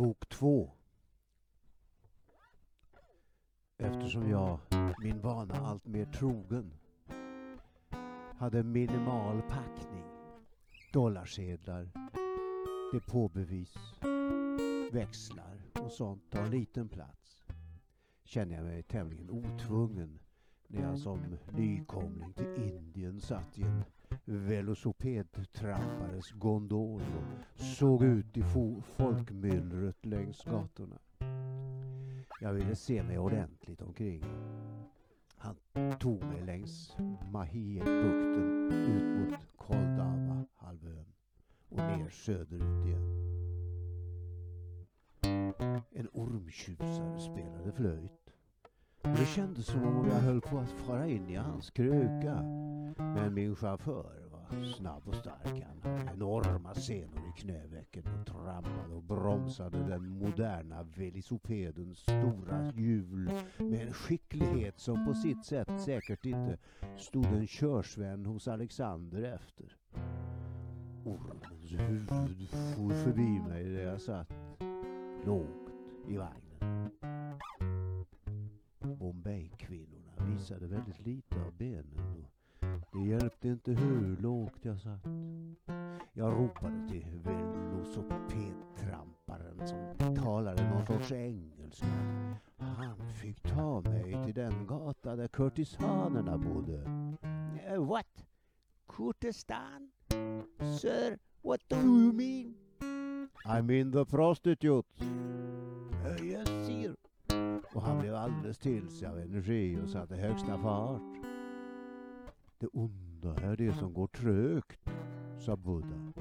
Bok två. Eftersom jag, min vana allt mer trogen, hade minimal packning, dollarsedlar, depåbevis, växlar och sånt tar liten plats känner jag mig tämligen otvungen när jag som nykomling till Indien satt i en velocipedtrampares gondoler såg ut i folkmyllret längs gatorna. Jag ville se mig ordentligt omkring. Han tog mig längs Mahirbukten ut mot Koldava-halvön och ner söderut igen. En ormtjusare spelade flöjt. Det kändes som om jag höll på att fara in i hans kröka. Men min chaufför snabb och stark. Han hade enorma senor i knävecken och trampade och bromsade den moderna velisopedens stora hjul med en skicklighet som på sitt sätt säkert inte stod en körsvän hos Alexander efter. Ormens huvud for förbi mig där jag satt lågt i vagnen. Bombay-kvinnorna visade väldigt lite av benen och det hjälpte inte hur lågt jag satt. Jag ropade till velocipedtramparen som talade någon sorts engelska. Han fick ta mig till den gata där kurtisanerna bodde. Uh, what? Kurdistan? Sir, what do you mean? I mean the prostitutes. Uh, eh, yes, sir. Och han blev alldeles till sig av energi och satte högsta fart. Det onda är det som går trögt, sa Buddha.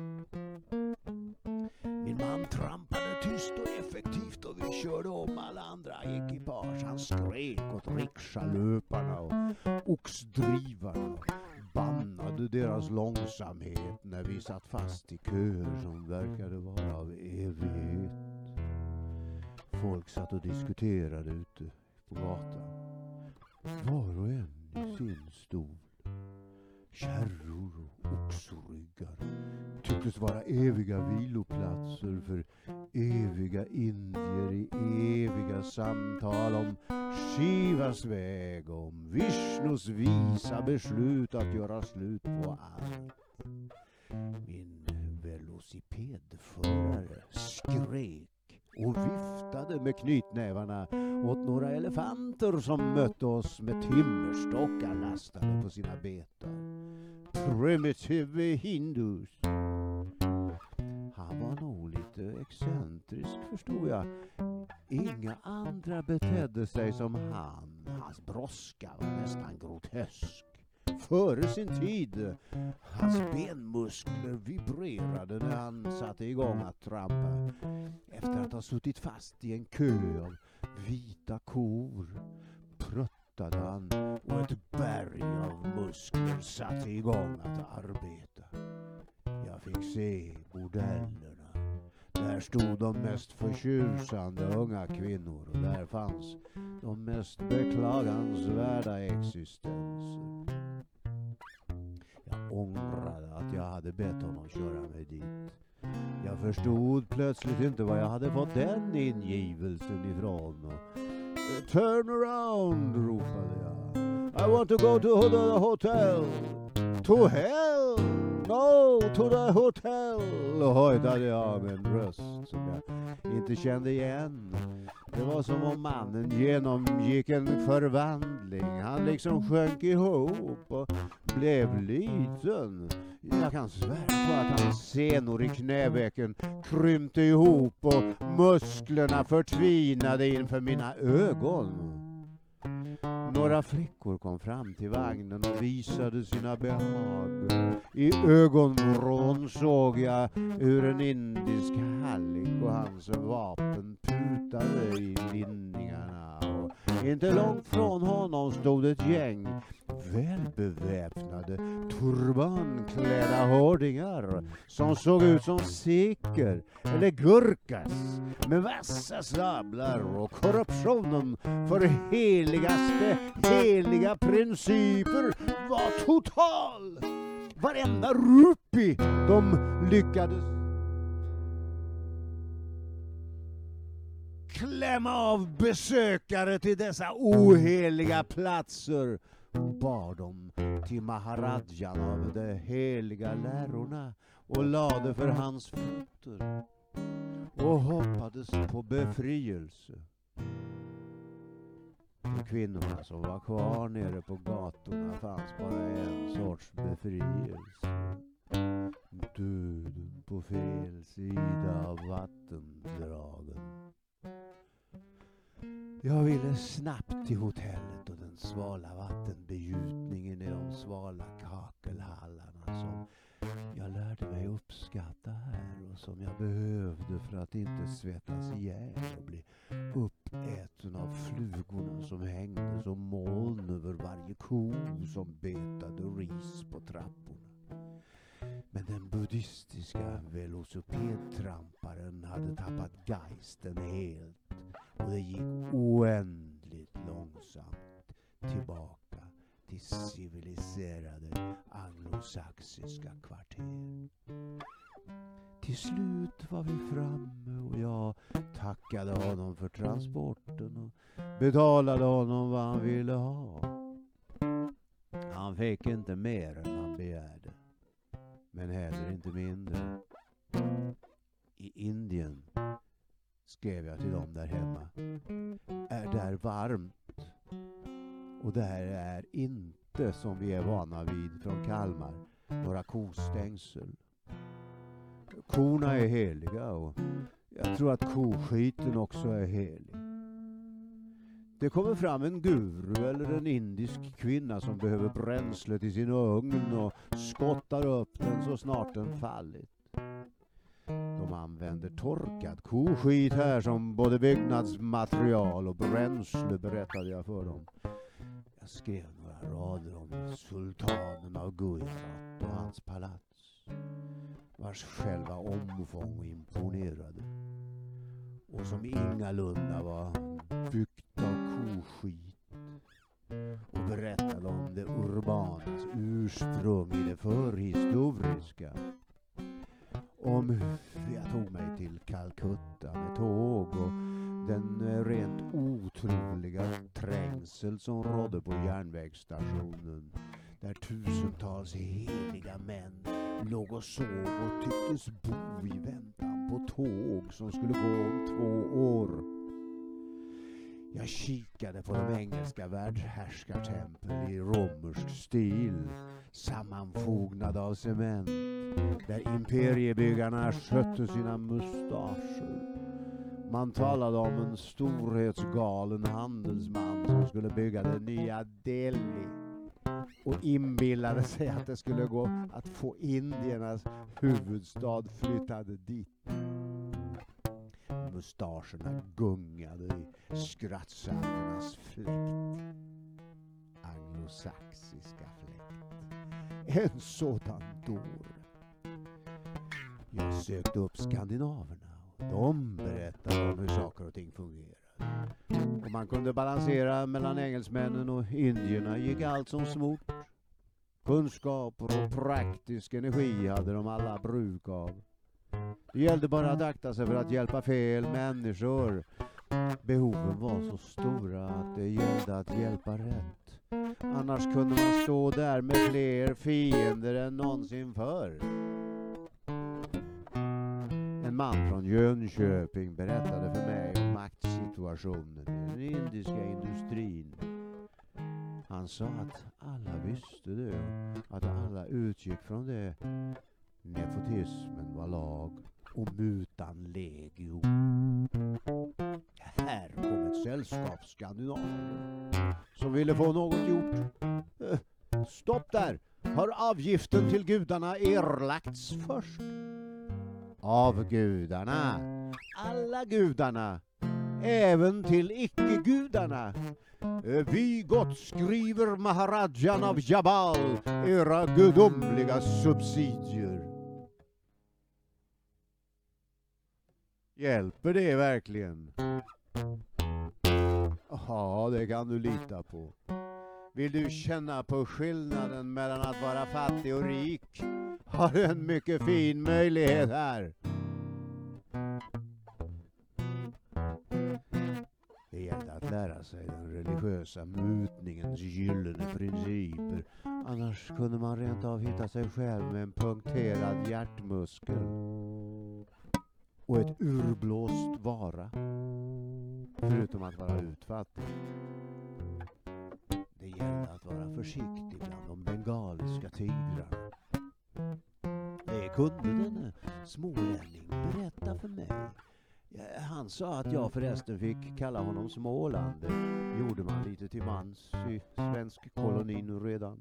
Min man trampade tyst och effektivt och vi körde om alla andra ekipage. Han skrek åt rikshalöparna och oxdrivarna och bannade deras långsamhet när vi satt fast i köer som verkade vara av evighet. Folk satt och diskuterade ute på gatan. Var och en i sin stol. Kärror och oxryggar tycktes vara eviga viloplatser för eviga indier i eviga samtal om Shivas väg, om Vishnus visa beslut att göra slut på allt. Min velocipedförare skrek och viftade med knytnävarna åt några elefanter som mötte oss med timmerstockar lastade på sina betar. Primitive hindus. Han var nog lite excentrisk förstod jag. Inga andra betedde sig som han. Hans brådska var nästan grotesk före sin tid. Hans benmuskler vibrerade när han satte igång att trampa. Efter att ha suttit fast i en kö av vita kor pruttade han och ett berg av muskler satte igång att arbeta. Jag fick se bordellerna. Där stod de mest förtjusande unga kvinnor och där fanns de mest beklagansvärda existenser. Ångrade att jag hade bett honom köra mig dit. Jag förstod plötsligt inte var jag hade fått den ingivelsen ifrån. Turn around, ropade jag. I want to go to the hotel. To hell! No, to the hotel! hojtade jag med en röst som jag inte kände igen. Det var som om mannen genomgick en förvandling. Han liksom sjönk ihop och blev liten. Jag kan svära på att hans senor i knävecken krympte ihop och musklerna förtvinade inför mina ögon. Några flickor kom fram till vagnen och visade sina behag. I ögonvrån såg jag hur en indisk hallick och hans vapen putade i linningarna. Inte långt från honom stod ett gäng välbeväpnade, turbanklädda hårdingar som såg ut som sikher eller gurkas med vassa sablar och korruptionen för heligaste heliga principer var total. Varenda rupi de lyckades klämma av besökare till dessa oheliga platser och bar dem till Maharadjan av de heliga lärorna och lade för hans fötter och hoppades på befrielse. För kvinnorna som var kvar nere på gatorna fanns bara en sorts befrielse. Döden på fel sida av vattendragen. Jag ville snabbt till hotellet och den svala vattenbegjutningen i de svala kakelhallarna som jag lärde mig uppskatta här och som jag behövde för att inte svettas ihjäl och bli uppäten av flugorna som hängde som moln över varje ko som betade ris på trapporna. Men den buddhistiska velocipedtramparen hade tappat geisten helt och det gick oändligt långsamt tillbaka till civiliserade anglosaxiska kvarter. Till slut var vi framme och jag tackade honom för transporten och betalade honom vad han ville ha. Han fick inte mer än han begärde, men heller inte mindre. I Indien, skrev jag till dem där hemma, är där varmt och det här är inte som vi är vana vid från Kalmar, några kostängsel. Korna är heliga och jag tror att koskiten också är helig. Det kommer fram en guru eller en indisk kvinna som behöver bränsle till sin ugn och skottar upp den så snart den fallit som använder torkad koskit här som både byggnadsmaterial och bränsle berättade jag för dem. Jag skrev några rader om sultanen av Gujarat och hans palats vars själva omfång imponerade och som ingalunda var byggt av koskit och berättade om det urbanas ursprung i det förhistoriska. Om hur jag tog mig till Calcutta med tåg och den rent otroliga trängsel som rådde på järnvägsstationen där tusentals heliga män låg och sov och tycktes bo i väntan på tåg som skulle gå om två år. Jag kikade på de engelska världshärskartempel i romersk stil, sammanfognade av cement, där imperiebyggarna skötte sina mustascher. Man talade om en storhetsgalen handelsman som skulle bygga det nya Delhi och inbillade sig att det skulle gå att få indiernas huvudstad flyttad dit. Mustascherna gungade i skrattsalvornas fläkt. Anglosaxiska fläkt. En sådan dåre. Jag sökte upp skandinaverna och de berättade om hur saker och ting fungerar. Och man kunde balansera mellan engelsmännen och indierna gick allt som smort. Kunskaper och praktisk energi hade de alla bruk av. Det gällde bara att akta sig för att hjälpa fel människor. Behoven var så stora att det gällde att hjälpa rätt. Annars kunde man stå där med fler fiender än någonsin förr. En man från Jönköping berättade för mig om maktsituationen i den indiska industrin. Han sa att alla visste det, att alla utgick från det. Nepotismen var lag och mutan legio. Här kom ett sällskap skandinaver som ville få något gjort. Eh, stopp där! Har avgiften till gudarna erlagts först? Av gudarna. Alla gudarna. Även till icke-gudarna. Eh, vi gottskriver Maharajan av Jabal era gudomliga subsidier. Hjälper det verkligen? Ja, det kan du lita på. Vill du känna på skillnaden mellan att vara fattig och rik har du en mycket fin möjlighet här. Det gällde att lära sig den religiösa mutningens gyllene principer. Annars kunde man rent av hitta sig själv med en punkterad hjärtmuskel och ett urblåst vara. Förutom att vara utfattig. Det gällde att vara försiktig bland de bengaliska tigrarna. Det kunde denne smålänning berätta för mig. Han sa att jag förresten fick kalla honom Småland. Det gjorde man lite till mans i svensk koloni nu redan.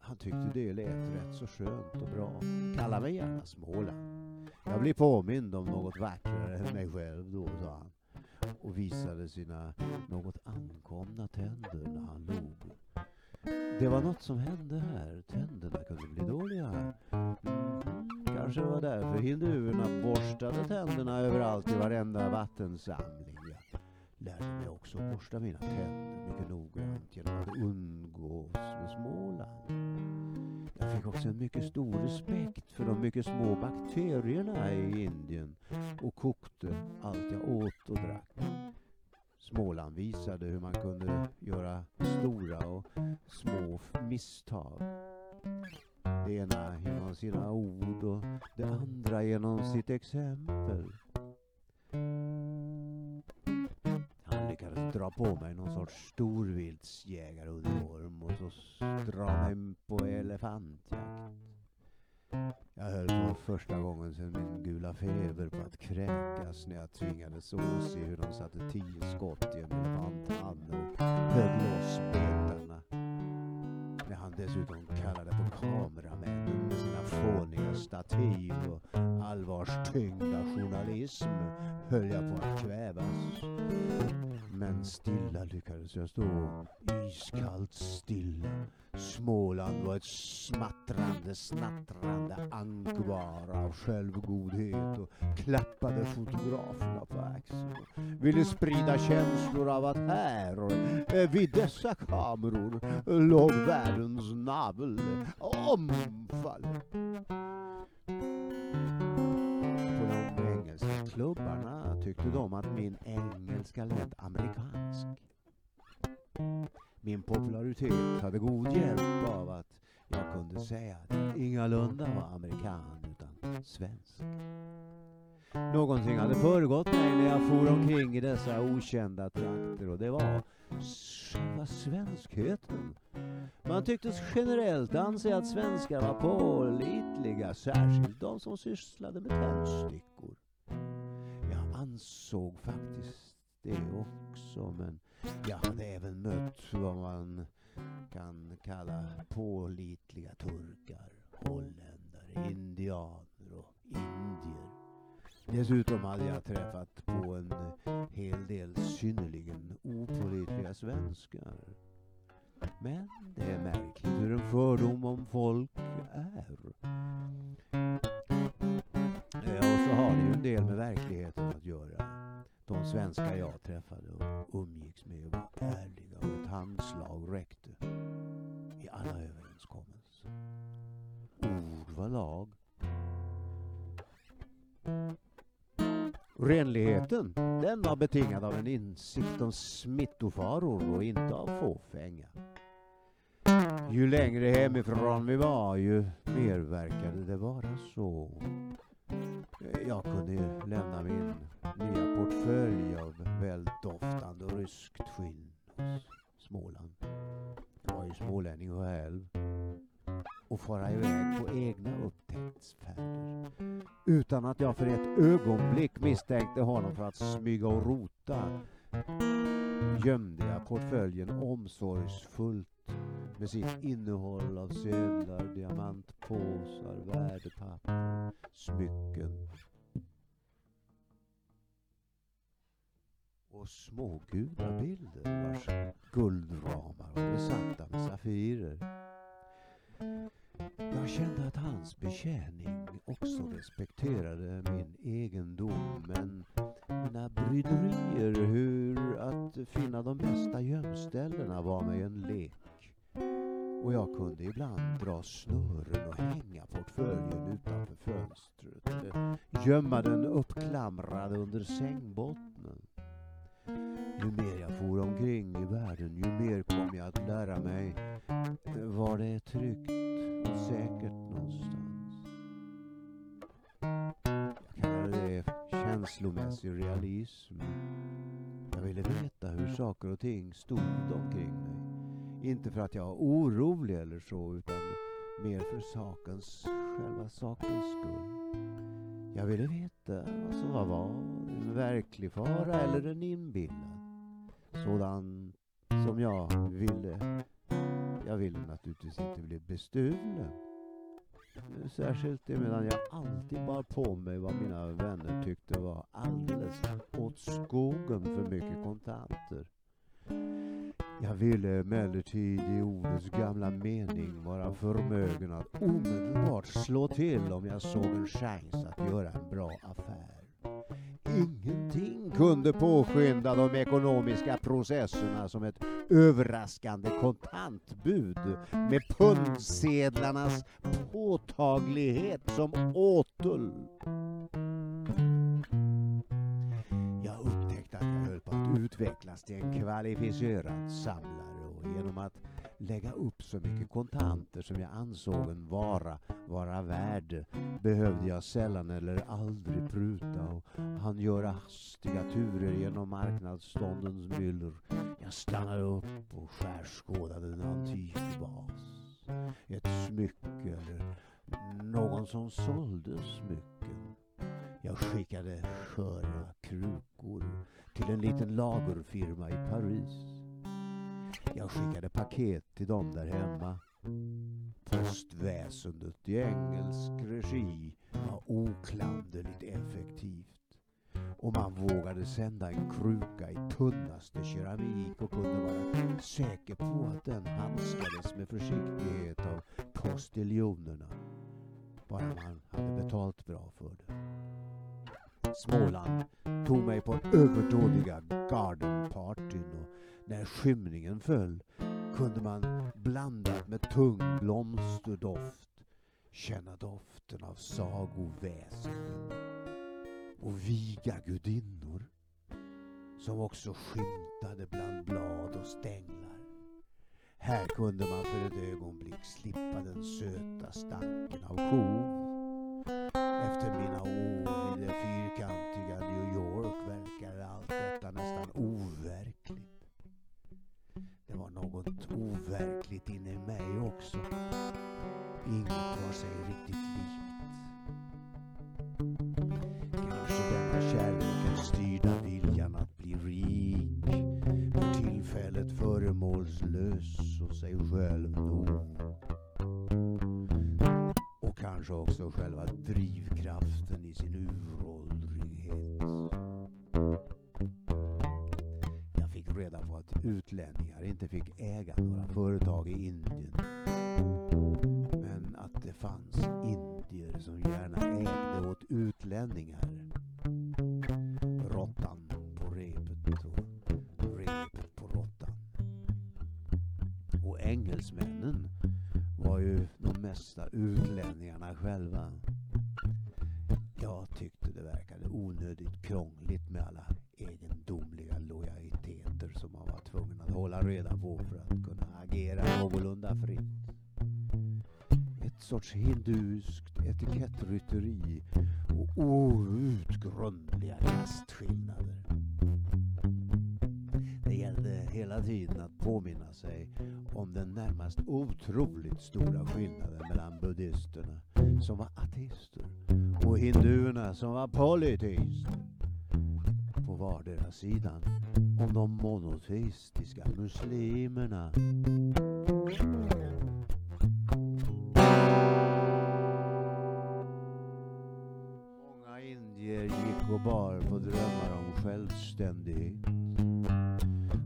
Han tyckte det lät rätt så skönt och bra. Kalla mig gärna Småland. Jag blir påmind om något vackrare än mig själv då, sa han och visade sina något ankomna tänder när han log. Det var något som hände här. Tänderna kunde bli dåliga. Mm, kanske var därför hinduerna borstade tänderna överallt i varenda vattensamling. Jag lärde mig också borsta mina tänder mycket noggrant genom att umgås med Småland. Jag fick också en mycket stor respekt för de mycket små bakterierna i Indien och kokte allt jag åt och drack. Småland visade hur man kunde göra stora och små misstag. Det ena genom sina ord och det andra genom sitt exempel. Han lyckades dra på mig någon sorts storviltsjägaruniform och så dra mig på elefantjakt. Jag höll på första gången sedan min gula feber på att kräkas när jag tvingades åse hur de satte tio skott i en elefanthand och högg loss betarna. När han dessutom kallade på kameramännen med sina fåniga stativ och allvarstyngda journalism höll jag på att kvävas. Men stilla lyckades jag stå, iskallt stilla. Småland var ett smattrande, snattrande ankvar av självgodhet och klappade fotograferna på axeln. Ville sprida känslor av att här, eh, vid dessa kameror, låg världens navel omfallen. På de engelska klubbarna tyckte de att min engelska lät amerikansk. Min popularitet hade god hjälp av att jag kunde säga att jag ingalunda var amerikan utan svensk. Någonting hade föregått mig när jag for omkring i dessa okända trakter och det var själva svenskheten. Man tycktes generellt anse att svenskar var pålitliga, särskilt de som sysslade med tändstickor. Jag ansåg faktiskt det också, men jag hade även mött vad man kan kalla pålitliga turkar, holländare, indianer och indier. Dessutom hade jag träffat på en hel del synnerligen opålitliga svenskar. Men det är märkligt hur en fördom om folk är en del med verkligheten att göra. De svenskar jag träffade och umgicks med var ärliga och ett handslag räckte i alla överenskommelser. Ord var lag. Renligheten, den var betingad av en insikt om smittofaror och inte av fåfänga. Ju längre hemifrån vi var, ju mer verkade det vara så. Jag kunde ju lämna min nya portfölj av väldoftande ryskt skinn hos Småland. Jag var ju smålänning själv. Och fara iväg på egna upptäcktsfärder. Utan att jag för ett ögonblick misstänkte honom för att smyga och rota gömde jag portföljen omsorgsfullt med sitt innehåll av sedlar, diamantpåsar, värdepapper, smycken och små gudabilder vars guldramar var besatta med safirer. Jag kände att hans betjäning också respekterade min egendom men mina bryderier hur att finna de bästa gömställena var mig en lek. Och jag kunde ibland dra snören och hänga portföljen utanför fönstret eller gömma den uppklamrad under sängbottnen. Ju mer jag for omkring i världen ju mer kom jag att lära mig var det är tryggt och säkert någonstans. Jag kallar det känslomässig realism. Jag ville veta hur saker och ting stod omkring mig. Inte för att jag var orolig eller så utan mer för sakens, själva sakens skull. Jag ville veta vad som var vad en verklig fara eller en inbillad. Sådan som jag ville. Jag ville naturligtvis inte bli bestulen. Särskilt medan jag alltid bar på mig vad mina vänner tyckte var alldeles åt skogen för mycket kontanter. Jag ville emellertid i ordets gamla mening vara förmögen att omedelbart slå till om jag såg en chans att göra en bra affär. Ingenting kunde påskynda de ekonomiska processerna som ett överraskande kontantbud med pundsedlarnas påtaglighet som åtel. Jag upptäckte att jag höll på att utvecklas till en kvalificerad samlare och genom att lägga upp så mycket kontanter som jag ansåg en vara vara värd behövde jag sällan eller aldrig pruta och han göra hastiga turer genom marknadsståndens myller. Jag stannade upp och skärskådade en antik vas, ett smycke eller någon som sålde smycken. Jag skickade sköra krukor till en liten lagerfirma i Paris. Jag skickade paket till dem där hemma. Postväsendet i engelsk regi var oklanderligt effektivt. Och man vågade sända en kruka i tunnaste keramik och kunde vara säker på att den handskades med försiktighet av postiljonerna. Bara man hade betalt bra för det. Småland tog mig på överdådiga gardenpartyn och när skymningen föll kunde man blandat med tung blomsterdoft känna doften av sagoväsen och viga gudinnor som också skymtade bland blad och stänglar. Här kunde man för ett ögonblick slippa den söta stanken av kor. Efter mina år i det fyrkantiga New York verkar allt detta nästan overkligt. Något overkligt inne i mig också. Inget var sig riktigt likt. Kanske denna kärleken styrda viljan att bli rik. För tillfället föremålslös och sig själv nog. Och kanske också själva drivkraften i sin uråldrighet. Att utlänningar inte fick äga några företag i Indien. Men att det fanns indier som gärna ägde åt utlänningar. Råttan på repet och repet på råttan. Och engelsmännen var ju de mesta utlänningarna själva. Jag tyckte det verkade onödigt krångligt någorlunda fritt. Ett sorts hinduskt etikettrytteri och outgrundliga kastskillnader. Det gällde hela tiden att påminna sig om den närmast otroligt stora skillnaden mellan buddisterna som var ateister och hinduerna som var polyteister. På vardera sidan om de monoteistiska muslimerna. Och bar på drömmar om självständighet.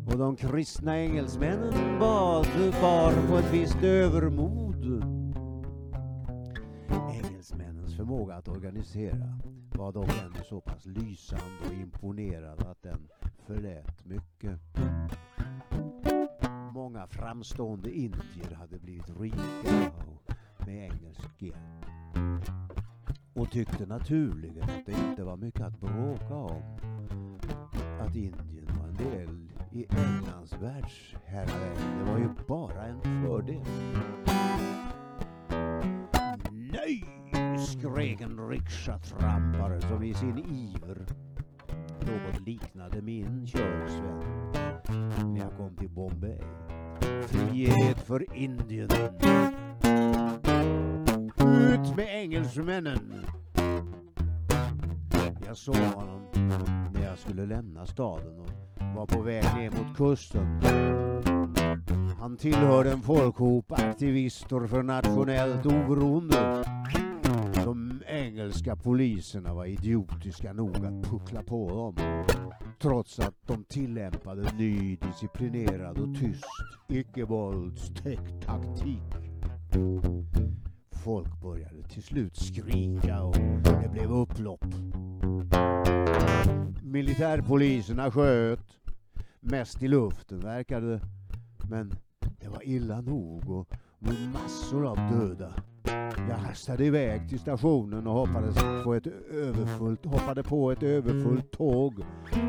Och de kristna engelsmännen bad, bar på ett visst övermod. Engelsmännens förmåga att organisera var dock ändå så pass lysande och imponerande att den förlät mycket. Många framstående indier hade blivit rika med engelsk hjälp. Och tyckte naturligen att det inte var mycket att bråka om. Att Indien var en del i Englands världsherravälde. Det var ju bara en fördel. Nej! skrek en rikshatrampare som i sin iver något liknade min körsvän när jag kom till Bombay. Frihet för Indien! Ut med engelsmännen! Jag såg honom när jag skulle lämna staden och var på väg ner mot kusten. Han tillhörde en folkhop aktivister för nationellt oberoende. De engelska poliserna var idiotiska nog att puckla på dem. Trots att de tillämpade ny disciplinerad och tyst icke-våldstäckt taktik. Folk började till slut skrika och det blev upplopp. Militärpoliserna sköt. Mest i luften verkade det. Men det var illa nog och massor av döda. Jag hastade iväg till stationen och hoppades på ett överfullt, hoppade på ett överfullt tåg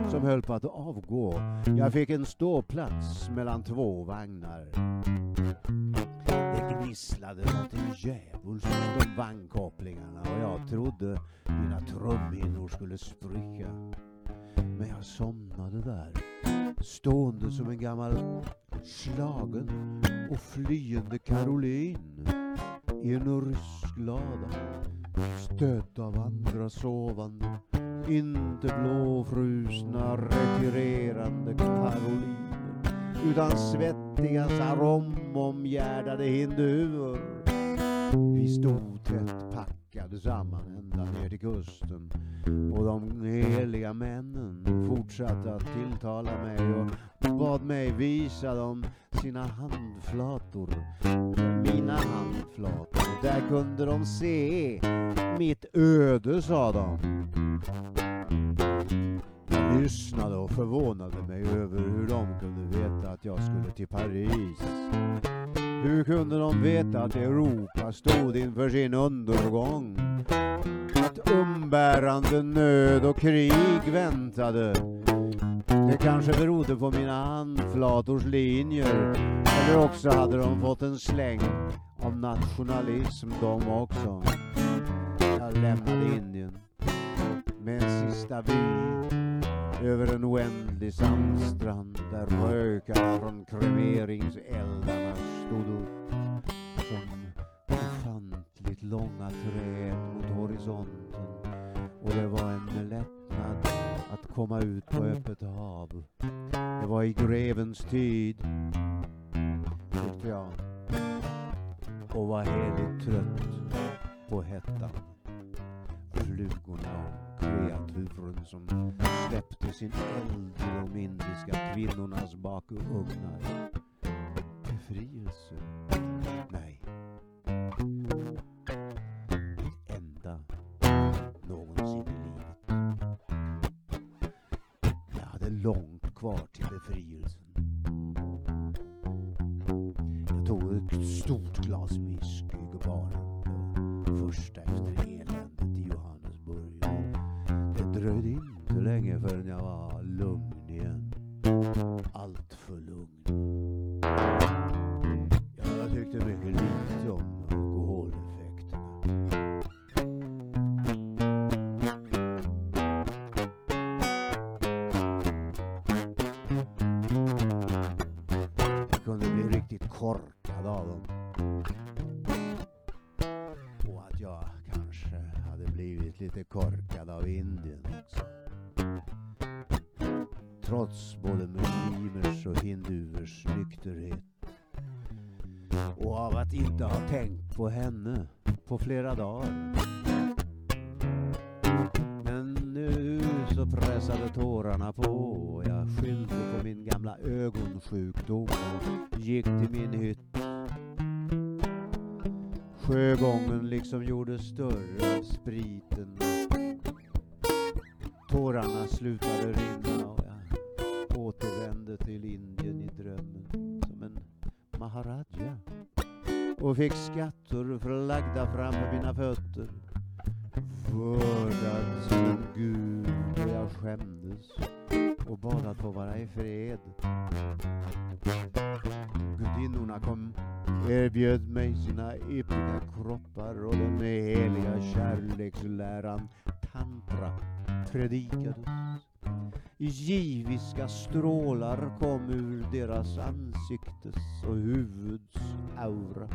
som höll på att avgå. Jag fick en ståplats mellan två vagnar. Det gnisslade något djävulskt om vagnkopplingarna och jag trodde mina trumhinnor skulle spricka. Men jag somnade där, stående som en gammal slagen och flyende Caroline i en rysk lada stödd av andra sovande inte blåfrusna retirerande karoliner utan svettiga saromomgärdade hinduer. Vi stod tätt packade samman ända ner till kusten och de heliga männen fortsatte att tilltala mig och bad mig visa dem sina handflator. Mina handflator. Där kunde de se mitt öde, sa de. Lyssnade och förvånade mig över hur de kunde veta att jag skulle till Paris. Hur kunde de veta att Europa stod inför sin undergång? Att umbärande nöd och krig väntade? Det kanske berodde på mina handflators linjer. Eller också hade de fått en släng av nationalism de också. Jag lämnade Indien med en sista vy över en oändlig sandstrand där rökarna från kremeringseldarna stod upp som ofantligt långa träd mot horisonten och det var en lättnad att komma ut på öppet hav. Det var i grevens tid, tyckte jag, och var heligt trött på hettan. Flugorna och kreaturen som släppte sin eld i de indiska kvinnornas bakugnar. Befrielse? Och nykterhet. Och av att inte ha tänkt på henne på flera dagar. Men nu så pressade tårarna på och jag skyllde på min gamla ögonsjukdom och gick till min hytt. Sjögången liksom gjorde större av spriten. Tårarna slutade rinna och jag återvände till Indien maharaja och fick skatter förlagda framför mina fötter. Vördad som gud och jag skämdes och bad att få vara i fred. Gudinnorna kom, erbjöd mig sina yppiga kroppar och den heliga kärleksläran tantra predikades. Giviska strålar kom ur deras ansiktes och huvuds aura.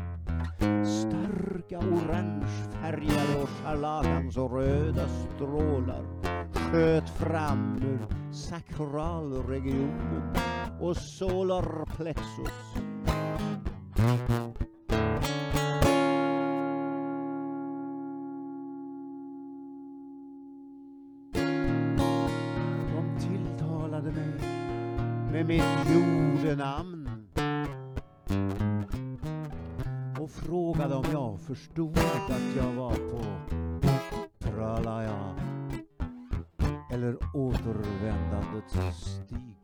Starka orangefärgade och scharlatans och röda strålar sköt fram ur sakralregionen och solar namn och frågade om jag förstod att jag var på Pralaya eller återvändandets stig.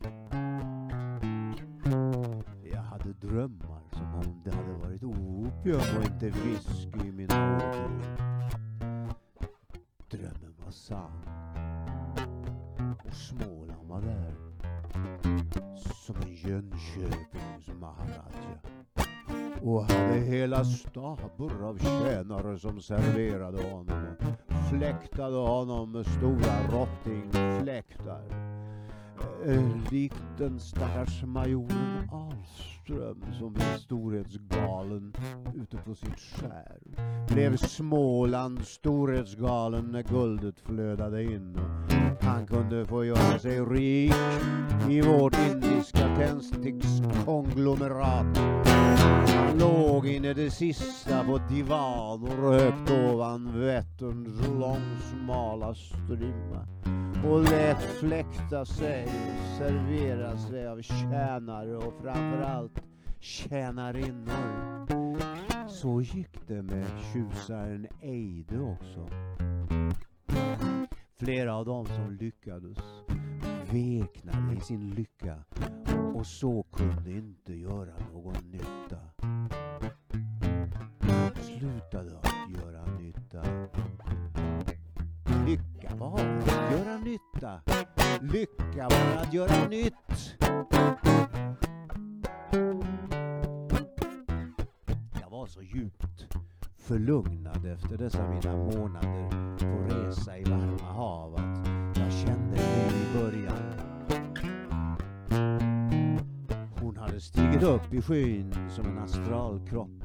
Jag hade drömmar som om det hade varit opium och inte whisky i mina ådror. Drömmen var sann. Och Småland var där. Som Jönköpings Maharaja. Och hade hela staber av tjänare som serverade honom och fläktade honom med stora rottingfläktar. Eh, Likt den stackars majoren Lindström som blev storhetsgalen ute på sitt skär. Blev Småland storhetsgalen när guldet flödade in han kunde få göra sig rik i vårt indiska tändstickskonglomerat. Han låg in i det sista på divaner högt ovan Vätterns långsmala strimma och lät fläkta sig och servera sig av tjänare och framförallt tjänarinnor. Så gick det med tjusaren Eide också. Flera av dem som lyckades veknade i sin lycka och så kunde inte göra någon nytta. Slutade att göra nytta. Lycka var flytta. Lycka var att göra nytt. Jag var så djupt förlugnad efter dessa mina månader på resa i varma hav att jag kände det i början. Hon hade stigit upp i skyn som en astralkropp.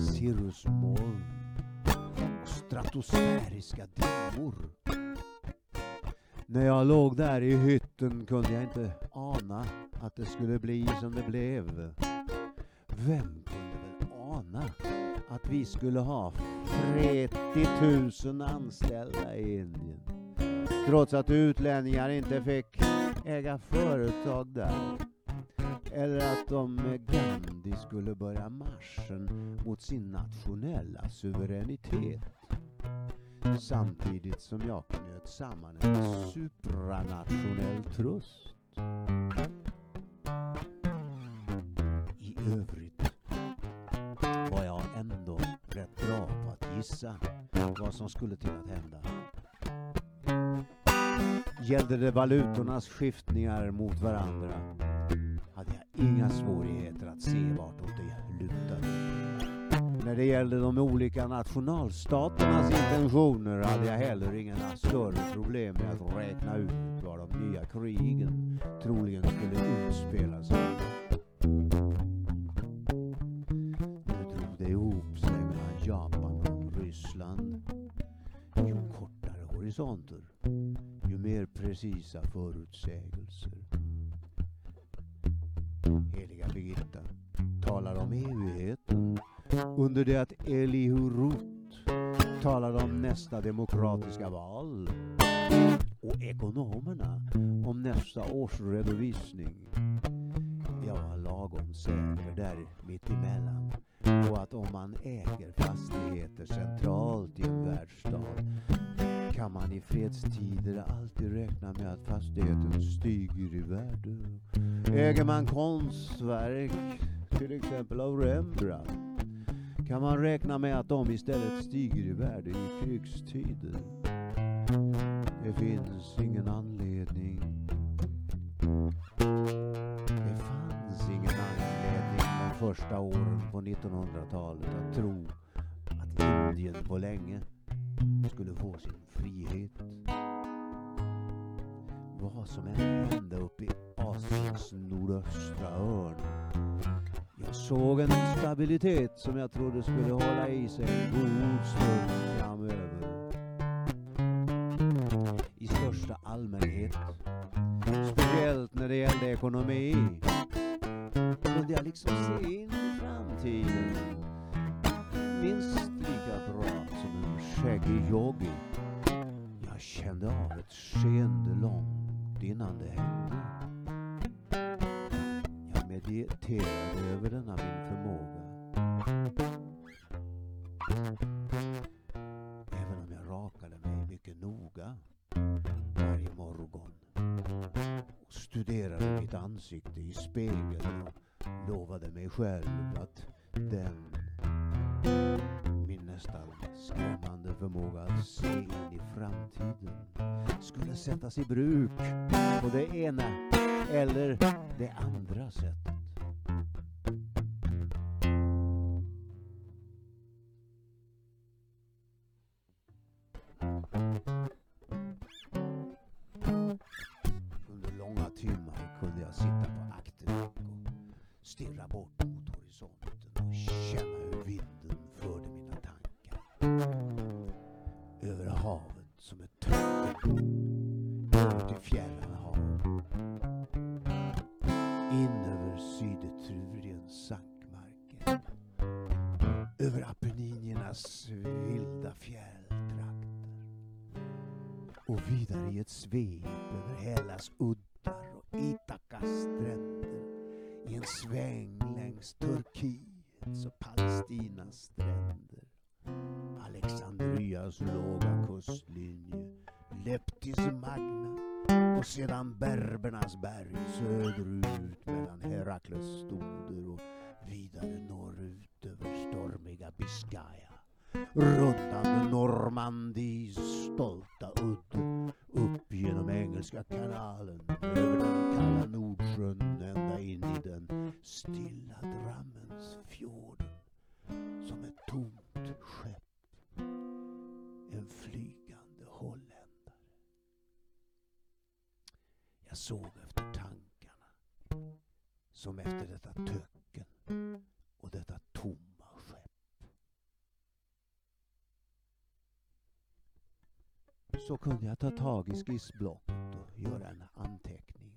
Cirrusmoln och stratosfäriska dimmor. När jag låg där i hytten kunde jag inte ana att det skulle bli som det blev. Vem kunde väl ana att vi skulle ha 30 000 anställda i Indien? Trots att utlänningar inte fick äga företag där. Eller att de med Gandhi skulle börja marschen mot sin nationella suveränitet. Samtidigt som jag knöt samman en supranationell trust. I övrigt var jag ändå rätt bra på att gissa vad som skulle till att hända. Gällde det valutornas skiftningar mot varandra inga svårigheter att se vartåt det lutar. När det gällde de olika nationalstaternas intentioner hade jag heller inga större problem med att räkna ut var de nya krigen troligen skulle utspela sig. Nu drog det ihop sig mellan Japan och Ryssland. Ju kortare horisonter, ju mer precisa förutsägelser. Under det att Elihu Roth talade om nästa demokratiska val och ekonomerna om nästa årsredovisning? Jag var lagom säker där mittemellan på att om man äger fastigheter centralt i en världsstad kan man i fredstider alltid räkna med att fastigheten stiger i värde. Äger man konstverk, till exempel av Rembrandt, kan man räkna med att de istället stiger i värde i krigstider. Det finns ingen anledning. Det fanns ingen anledning de första åren på 1900-talet att tro att Indien på länge skulle få sin frihet. Vad som än hände uppe i Asiens nordöstra hörn. Jag såg en stabilitet som jag trodde skulle hålla i sig en god stund framöver. I största allmänhet. Speciellt när det gällde ekonomi. Kunde jag liksom se in i framtiden. Minst lika bra som en skäggig yogi. Jag kände av ett skeende långt innan det hände. Jag mediterade över denna min förmåga. Även om jag rakade mig mycket noga varje morgon och studerade mitt ansikte i spegeln och lovade mig själv att den min nästan skrämmande förmåga att se in i framtiden skulle sättas i bruk på det ena eller det andra sättet. Timmar sitta på akterdäck och stirra bort mot horisonten och känna hur vinden förde mina tankar. Över havet som ett töcken. Ut i fjärran hav. In över Sydetrubriens sankmarker. Över Apenniniernas vilda fjälltrakter. Och vidare i ett svep över Hellas udd Berbernas berg söderut mellan Herakles stoder och vidare norrut över stormiga Biscaya. Runt ta tag i skissblocket och göra en anteckning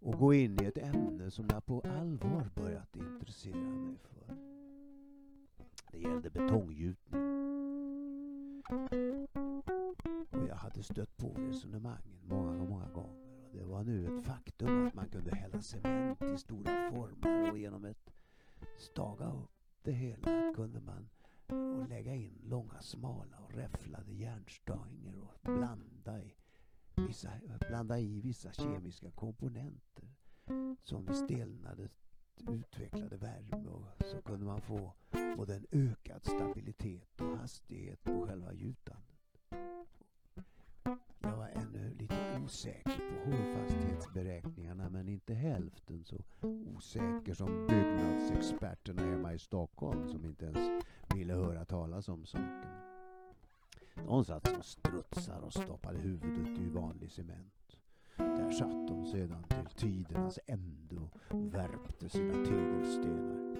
och gå in i ett ämne som jag på allvar börjat intressera mig för. Det gällde betonggjutning. Och jag hade stött på resonemangen många, många gånger. Och det var nu ett faktum att man kunde hälla cement i stora formar och genom ett staga upp det hela kunde man och lägga in långa smala och räfflade järnstänger och blanda i vissa, blanda i vissa kemiska komponenter som vid stelnandet utvecklade värme och så kunde man få både en ökad stabilitet och hastighet på själva gjutandet. Jag var ännu lite osäker på hållfasthetsberäkningarna men inte hälften så osäker som byggnadsexperterna hemma i Stockholm som inte ens ville höra talas om saken. De satt som strutsar och stoppade huvudet i vanlig cement. Där satt de sedan till tidernas ände och värpte sina tegelstenar.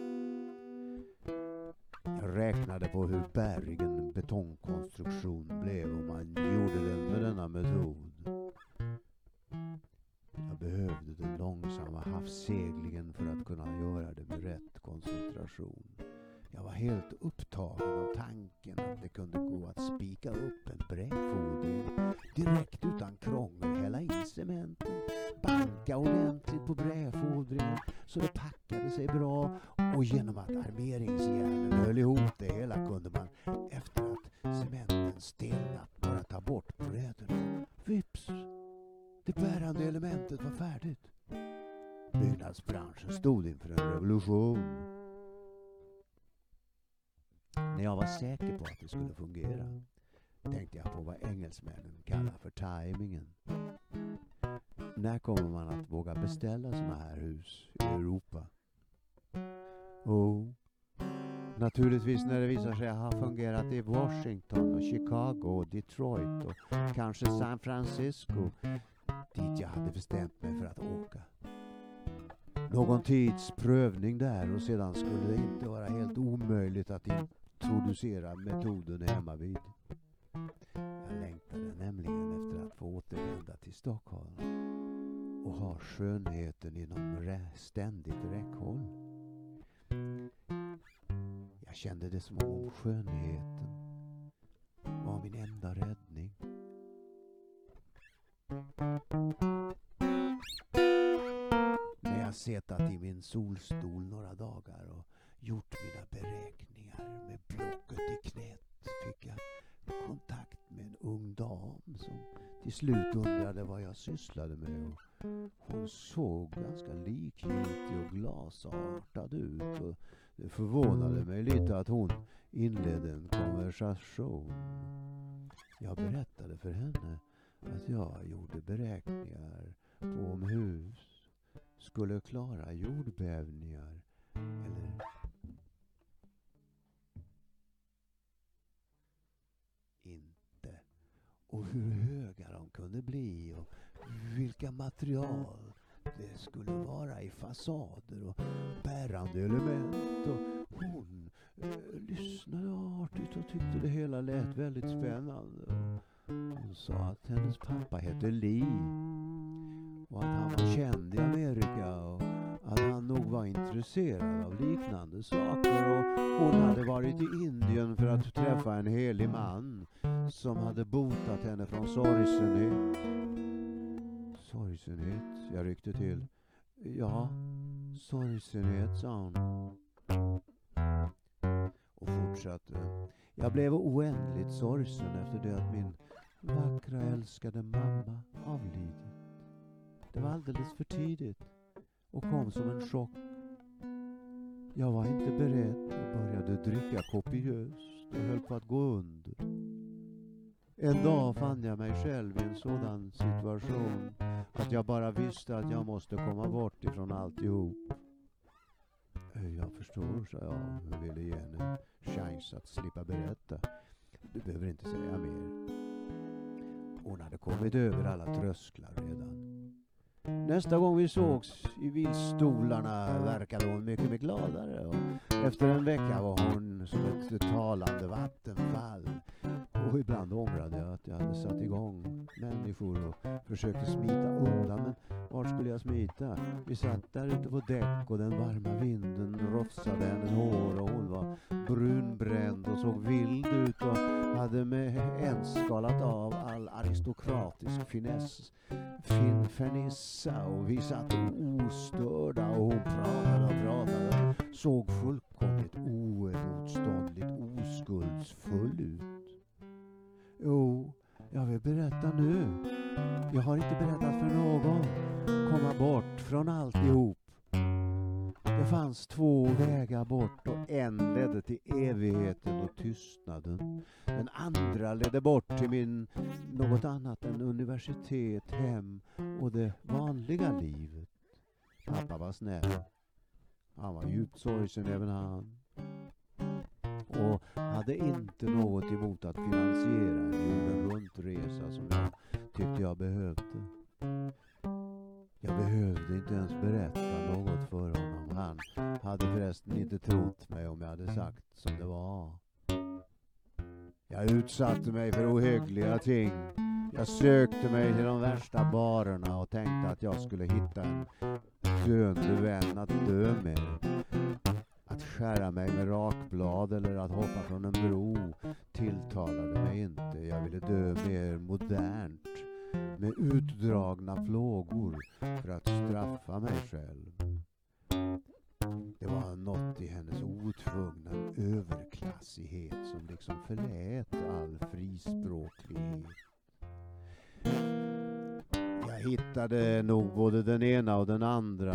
Jag räknade på hur bärig en betongkonstruktion blev om man gjorde den med denna metod. Jag behövde den långsamma havsseglingen för att kunna göra det med rätt koncentration. Jag var helt upptagen av tanken att det kunde gå att spika upp en brädfodring direkt tänkte på vad engelsmännen kallar för tajmingen. När kommer man att våga beställa såna här hus i Europa? Oh, naturligtvis när det visar sig ha fungerat i Washington och Chicago och Detroit och kanske San Francisco dit jag hade bestämt mig för att åka. Någon tids prövning där och sedan skulle det inte vara helt omöjligt att introducera metoden hemma och skönheten inom ständigt räckhåll. Jag kände det som om skönheten var min enda räddning. När jag setat i min solstol några dagar och gjort mina beräkningar med blocket i knät fick jag kontakt med en ung dam som till slut undrade vad jag sysslade med. Och hon såg ganska likgiltig och glasartad ut. Och det förvånade mig lite att hon inledde en konversation. Jag berättade för henne att jag gjorde beräkningar på om hus skulle klara jordbävningar eller inte. Och hur höga de kunde bli och vilka material det skulle vara i fasader och bärande element. Och hon eh, lyssnade artigt och tyckte det hela lät väldigt spännande. Hon sa att hennes pappa hette Lee och att han var känd i Amerika och att han nog var intresserad av liknande saker och hon hade varit i Indien för att träffa en helig man som hade botat henne från sorgsenhet. Sorgsenhet? Jag ryckte till. Ja, sorgsenhet, sa hon. Och fortsatte. Jag blev oändligt sorgsen efter det att min vackra älskade mamma avlidit. Det var alldeles för tidigt och kom som en chock. Jag var inte beredd och började dricka kopiöst och höll på att gå under. En dag fann jag mig själv i en sådan situation att jag bara visste att jag måste komma bort ifrån alltihop. Eh, jag förstår, sa jag och ville ge henne chans att slippa berätta. Du behöver inte säga mer. Hon hade kommit över alla trösklar redan. Nästa gång vi sågs i vilstolarna verkade hon mycket, mycket gladare och efter en vecka var hon som ett talande vattenfall. Och ibland ångrade jag att jag hade satt igång människor och försökte smita undan. Men vart skulle jag smita? Vi satt där ute på däck och den varma vinden rofsade hennes hår och hon var brunbränd och såg vild ut och hade med ens skalat av all aristokratisk finess. Fin fernissa och vi satt ostörda och hon pratade och pratade. Såg fullkomligt oemotståndligt oskuldsfull ut. Jo, jag vill berätta nu. Jag har inte berättat för någon. Komma bort från alltihop. Det fanns två vägar bort och en ledde till evigheten och tystnaden. Den andra ledde bort till min något annat än universitet, hem och det vanliga livet. Pappa var snäll. Han var djupt sorgsen även han och hade inte något emot att finansiera en jorden runt-resa som jag tyckte jag behövde. Jag behövde inte ens berätta något för honom. Han hade förresten inte trott mig om jag hade sagt som det var. Jag utsatte mig för ohyggliga ting. Jag sökte mig till de värsta barerna och tänkte att jag skulle hitta en döende vän att dö med. Att skära mig med rakblad eller att hoppa från en bro tilltalade mig inte. Jag ville dö mer modernt med utdragna plågor för att straffa mig själv. Det var något i hennes otvungna överklassighet som liksom förlät all frispråklighet. Jag hittade nog både den ena och den andra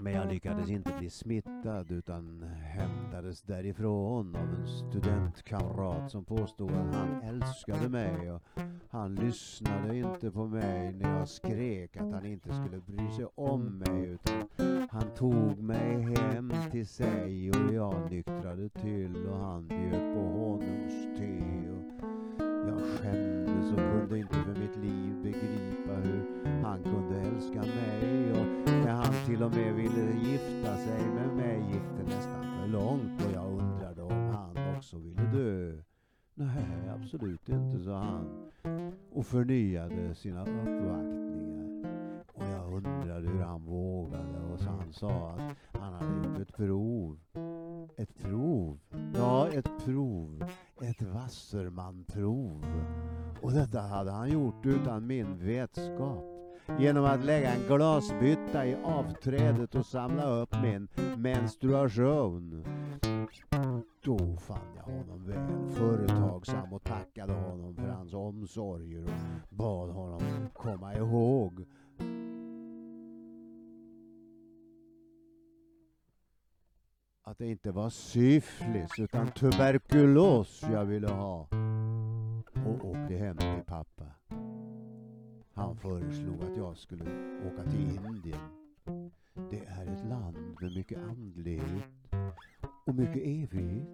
men jag lyckades inte bli smittad utan hämtades därifrån av en studentkamrat som påstod att han älskade mig. Och han lyssnade inte på mig när jag skrek att han inte skulle bry sig om mig utan han tog mig hem till sig och jag nyktrade till och han bjöd på honungste. Och jag skämdes till och med ville gifta sig med mig gick det nästan för långt och jag undrade om han också ville dö. Nej, absolut inte, sa han och förnyade sina uppvaktningar. Och jag undrade hur han vågade och så han sa att han hade gjort ett prov. Ett prov? Ja, ett prov. Ett Wasserman-prov. Och detta hade han gjort utan min vetskap. Genom att lägga en glasbytta i avträdet och samla upp min menstruation. Då fann jag honom väl företagsam och tackade honom för hans omsorger och bad honom komma ihåg att det inte var syfilis utan tuberkulos jag ville ha och åkte hem till pappa. Han föreslog att jag skulle åka till Indien. Det är ett land med mycket andlighet och mycket evighet.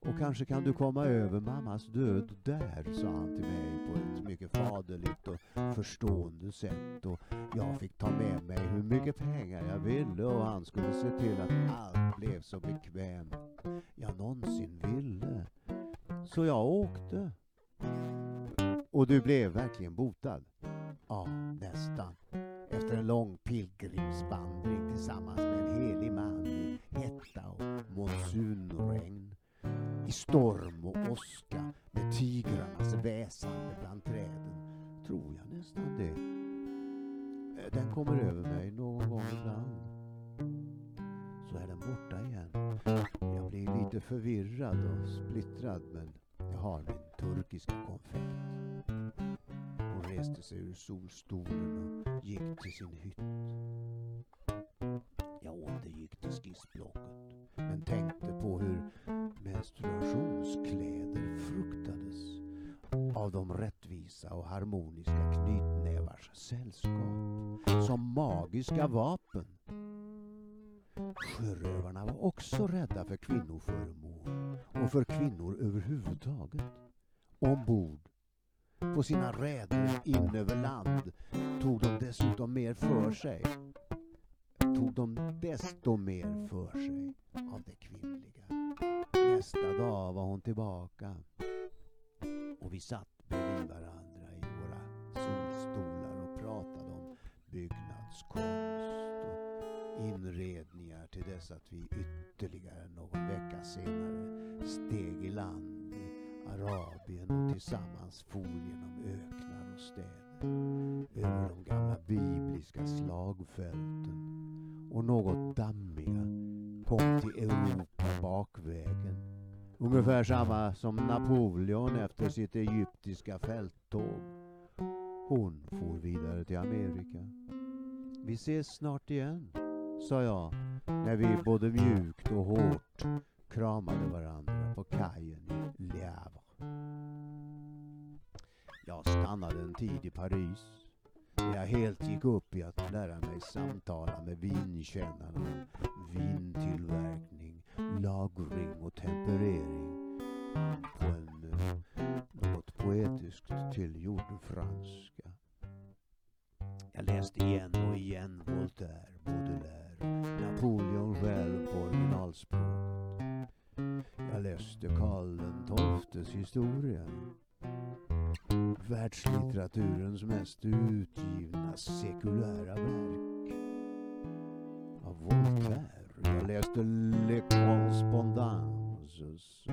Och kanske kan du komma över mammas död där, sa han till mig på ett mycket faderligt och förstående sätt. Och jag fick ta med mig hur mycket pengar jag ville och han skulle se till att allt blev så bekvämt jag någonsin ville. Så jag åkte. Och du blev verkligen botad? Ja, nästan. Efter en lång pilgrimsvandring tillsammans med en helig man i hetta och monsunregn. I storm och åska med tigrarnas väsande bland träden. Tror jag nästan det. Den kommer över mig någon gång ibland. Så är den borta igen. Jag blir lite förvirrad och splittrad men jag har min turkiska konfekt. Reste sig ur solstolen och gick till sin hytt. Jag återgick till skissblocket men tänkte på hur menstruationskläder fruktades av de rättvisa och harmoniska knytnävars sällskap som magiska vapen. Sjörövarna var också rädda för kvinnoföremål och för kvinnor överhuvudtaget. Ombord på sina räder in över land tog de dessutom mer för sig. Tog de desto mer för sig av det kvinnliga. Nästa dag var hon tillbaka och vi satt bredvid varandra i våra solstolar och pratade om byggnadskonst och inredningar till dess att vi ytterligare någon vecka senare steg i land Arabien och tillsammans for genom öknar och städer över de gamla bibliska slagfälten och något dammiga kom till Europa bakvägen. Ungefär samma som Napoleon efter sitt egyptiska fälttåg. Hon for vidare till Amerika. Vi ses snart igen, sa jag när vi både mjukt och hårt kramade varandra på kajen i Le Havre. Jag stannade en tid i Paris När jag helt gick upp i att lära mig samtala med vinkännarna om vintillverkning, lagring och temperering på en något poetiskt tillgjord franska. Jag läste igen och igen Voltaire, Baudelaire, Napoleon själv på originalspråk. Jag läste Karl XIIs historia världslitteraturens mest utgivna sekulära verk. Av Voltaire. Jag läste Le Correspondances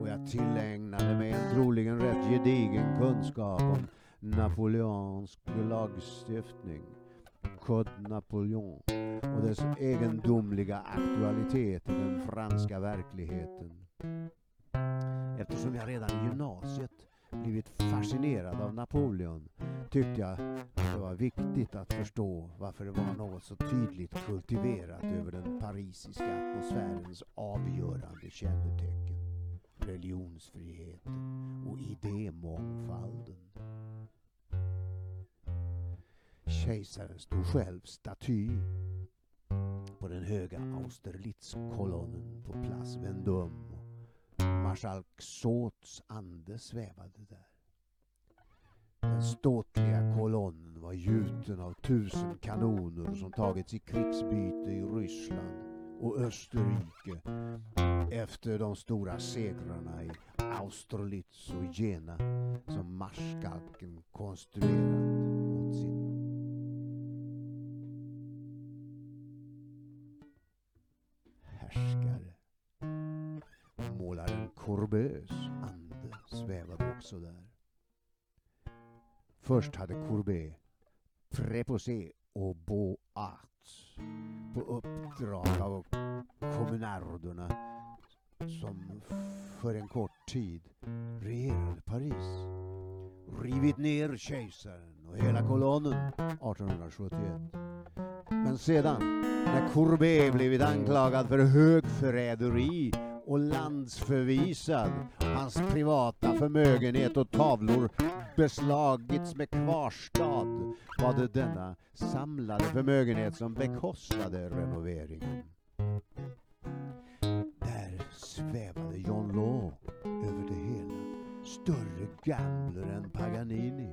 och jag tillägnade mig en troligen rätt gedigen kunskap om napoleonsk lagstiftning. Code Napoleon och dess egendomliga aktualitet i den franska verkligheten. Eftersom jag redan i gymnasiet blivit fascinerad av Napoleon tyckte jag att det var viktigt att förstå varför det var något så tydligt kultiverat över den parisiska atmosfärens avgörande kännetecken. Religionsfriheten och idémångfalden. Kejsaren stod själv staty på den höga Austerlitzkolonnen på Place Vendôme. Mm. Marskalk Sots ande svävade där. Den ståtliga kolonnen var gjuten av tusen kanoner som tagits i krigsbyte i Ryssland och Österrike efter de stora segrarna i Austerlitz och Jena som marskalken konstruerat Först hade Courbet Préposé och Boat på uppdrag av kommunarderna som för en kort tid regerade Paris rivit ner kejsaren och hela kolonnen 1871. Men sedan, när Courbet blivit anklagad för högförräderi och landsförvisad, hans privata förmögenhet och tavlor beslagits med kvarstad, var det denna samlade förmögenhet som bekostade renoveringen. Där svävade John Law över det hela, större gambler än Paganini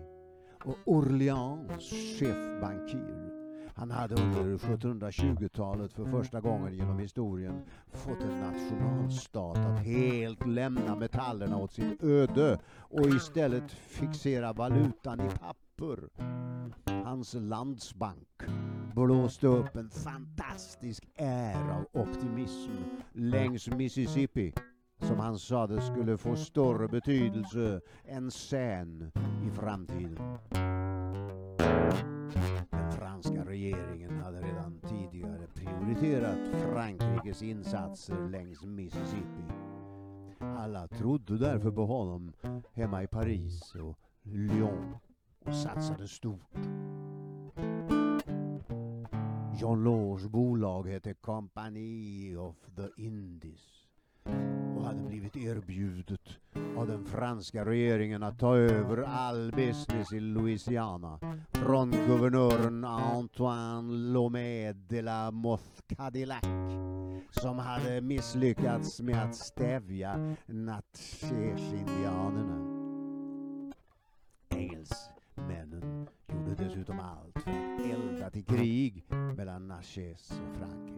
och Orleans chefbankir. Han hade under 1720-talet för första gången genom historien fått en nationalstat att helt lämna metallerna åt sitt öde och istället fixera valutan i papper. Hans landsbank blåste upp en fantastisk är av optimism längs Mississippi som han sade skulle få större betydelse än sen i framtiden. Den franska regeringen hade redan tidigare prioriterat Frankrikes insatser längs Mississippi. Alla trodde därför på honom hemma i Paris och Lyon och satsade stort. John Laws bolag hette Company of the Indies och hade blivit erbjudet av den franska regeringen att ta över all business i Louisiana från guvernören Antoine Lomé de la Moth Cadillac som hade misslyckats med att stävja natchez-indianerna. Engelsmännen gjorde dessutom allt för att elda till krig mellan Natchez och Frankrike.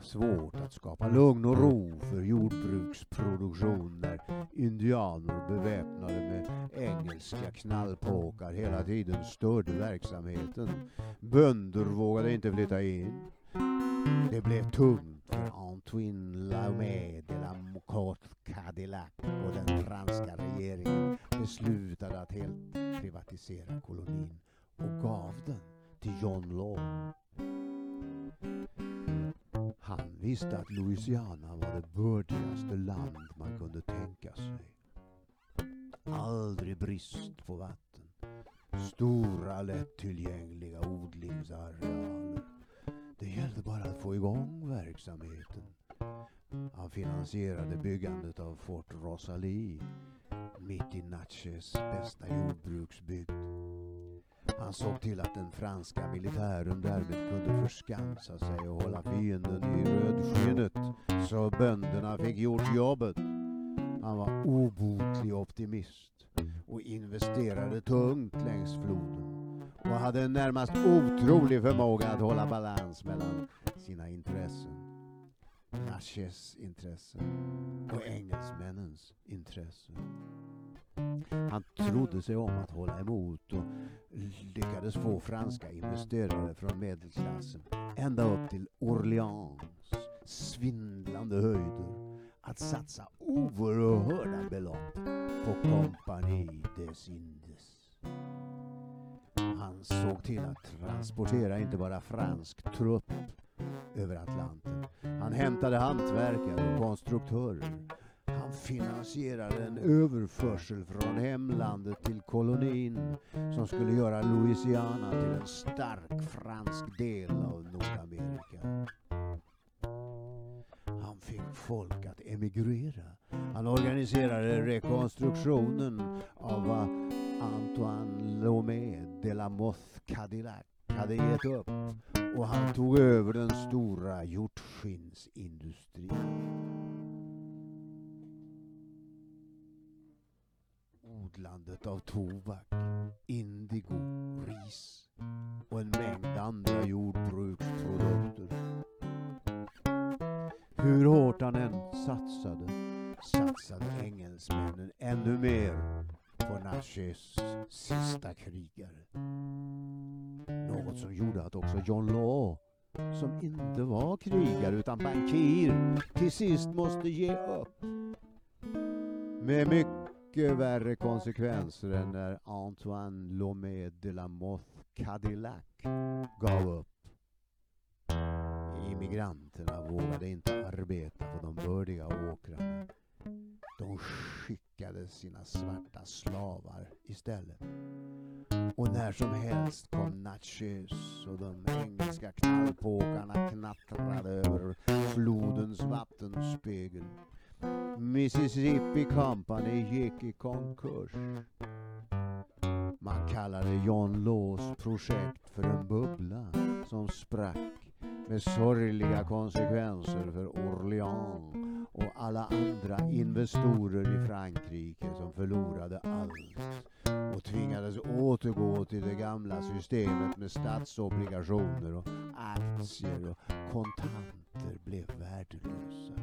Svårt att skapa lugn och ro för jordbruksproduktion när indianer beväpnade med engelska knallpåkar hela tiden störde verksamheten. Bönder vågade inte flytta in. Det blev tungt för Antoine Laumé de la Mocotte Cadillac och den franska regeringen beslutade att helt privatisera kolonin och gav den till John Law. Han visste att Louisiana var det bördigaste land man kunde tänka sig. Aldrig brist på vatten. Stora lättillgängliga odlingsarealer. Det gällde bara att få igång verksamheten. Han finansierade byggandet av Fort Rosalie mitt i Natchez bästa jordbruksbygd. Han såg till att den franska militären därmed kunde förskansa sig och hålla fienden i rödskinnet så bönderna fick gjort jobbet. Han var obotlig optimist och investerade tungt längs floden och hade en närmast otrolig förmåga att hålla balans mellan sina intressen. Natchez intressen och engelsmännens intressen. Han trodde sig om att hålla emot och lyckades få franska investerare från medelklassen ända upp till Orleans svindlande höjder att satsa oerhörda belopp på Compagnie des Indes. Han såg till att transportera inte bara fransk trupp över Atlanten. Han hämtade hantverkare och konstruktörer. Han finansierade en överförsel från hemlandet till kolonin som skulle göra Louisiana till en stark fransk del av Nordamerika. Han fick folk att emigrera. Han organiserade rekonstruktionen av Antoine Lomé de la Mothe Cadillac hade gett upp och han tog över den stora hjortskinnsindustrin. Odlandet av tobak, indigo, ris och en mängd andra jordbruksprodukter. Hur hårt han än satsade, satsade engelsmännen ännu mer på sista krigare. Något som gjorde att också John Law, som inte var krigare utan bankir, till sist måste ge upp. Med mycket värre konsekvenser än när Antoine Lomé de la Mothe Cadillac gav upp. Immigranterna vågade inte arbeta på de bördiga åkrarna. De skickade sina svarta slavar istället. Och när som helst kom Natchez och de engelska knallpåkarna knattrade över flodens vattenspegel. Mississippi Company gick i konkurs. Man kallade John Laws projekt för en bubbla som sprack med sorgliga konsekvenser för Orléans och alla andra investorer i Frankrike som förlorade allt och tvingades återgå till det gamla systemet med statsobligationer och aktier och kontanter blev värdelösa.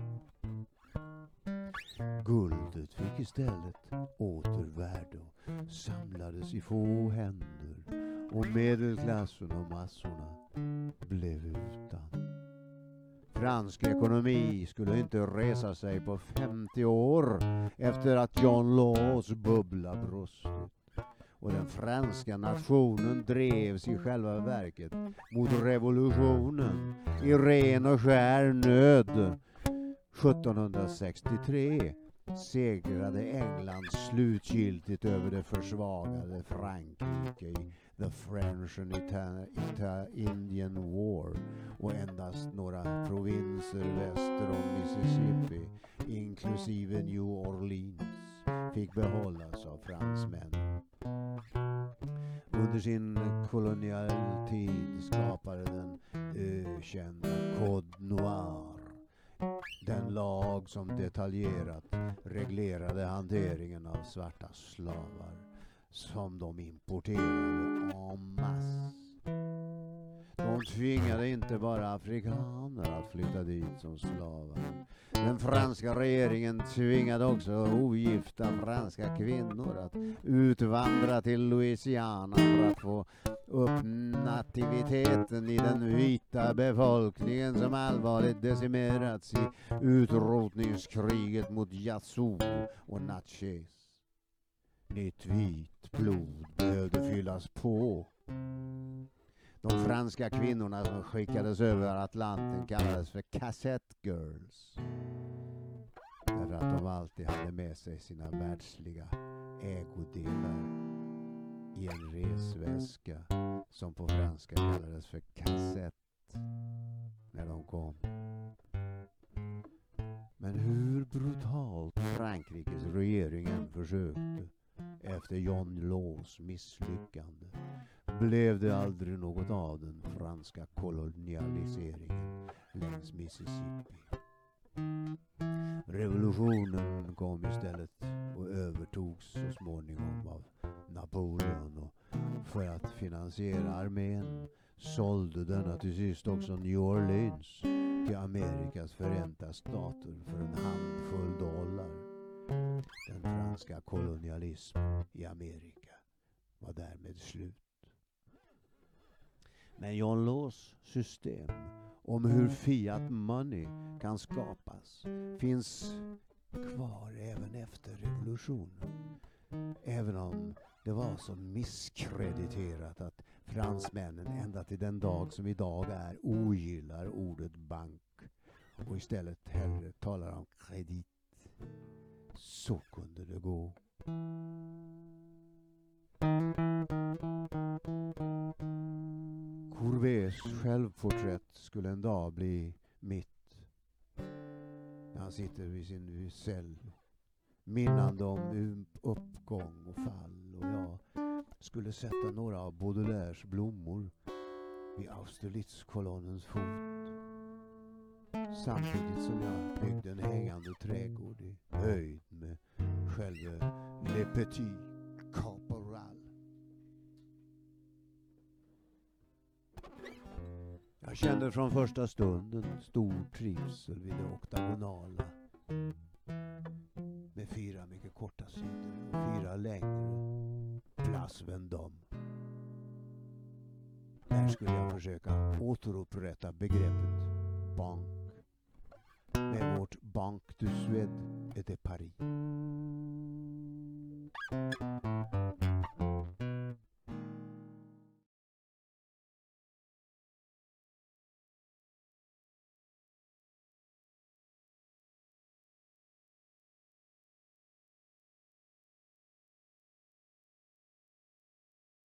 Guldet fick istället åter värde och samlades i få händer och medelklassen och massorna blev utan. Fransk ekonomi skulle inte resa sig på 50 år efter att John Laws bubbla brustit. Och den franska nationen drevs i själva verket mot revolutionen i ren och skär nöd. 1763 segrade England slutgiltigt över det försvagade Frankrike i The French and Ita Ita Indian War och endast några provinser väster om Mississippi, inklusive New Orleans, fick behållas av fransmännen. Under sin kolonialtid skapade den ökända Code Noir lag som detaljerat reglerade hanteringen av svarta slavar som de importerade en masse. De tvingade inte bara afrikaner att flytta dit som slavar. Den franska regeringen tvingade också ogifta franska kvinnor att utvandra till Louisiana för att få upp nativiteten i den vita befolkningen som allvarligt decimerats i utrotningskriget mot Yazoo och Natchez. Nytt vitt blod behövde fyllas på. De franska kvinnorna som skickades över Atlanten kallades för cassette girls. Därför att de alltid hade med sig sina världsliga ägodelar en resväska som på franska kallades för kassett när de kom. Men hur brutalt Frankrikes regering än försökte efter John Laws misslyckande blev det aldrig något av den franska kolonialiseringen längs Mississippi. Revolutionen kom istället och övertogs så småningom av Napoleon och för att finansiera armén sålde denna till sist också New Orleans till Amerikas förenta stater för en handfull dollar. Den franska kolonialismen i Amerika var därmed slut. Men John Laws system om hur fiat money kan skapas finns kvar även efter revolutionen. Även om det var så misskrediterat att fransmännen ända till den dag som idag är ogillar ordet bank och istället hellre talar om kredit. Så kunde det gå. Courbets självporträtt skulle en dag bli mitt. Han sitter vid sin cell minnande om uppgång och fall och jag skulle sätta några av Baudelaires blommor vid Austerlitzkolonnens fot. Samtidigt som jag byggde en hängande trädgård i höjd med själva Le Petit Caporal. Jag kände från första stunden stor trivsel vid det oktagonala. Med fyra mycket korta sidor och fyra längre. Place Vendôme. Där skulle jag försöka återupprätta begreppet bank med vårt Banque de Suède et de Paris.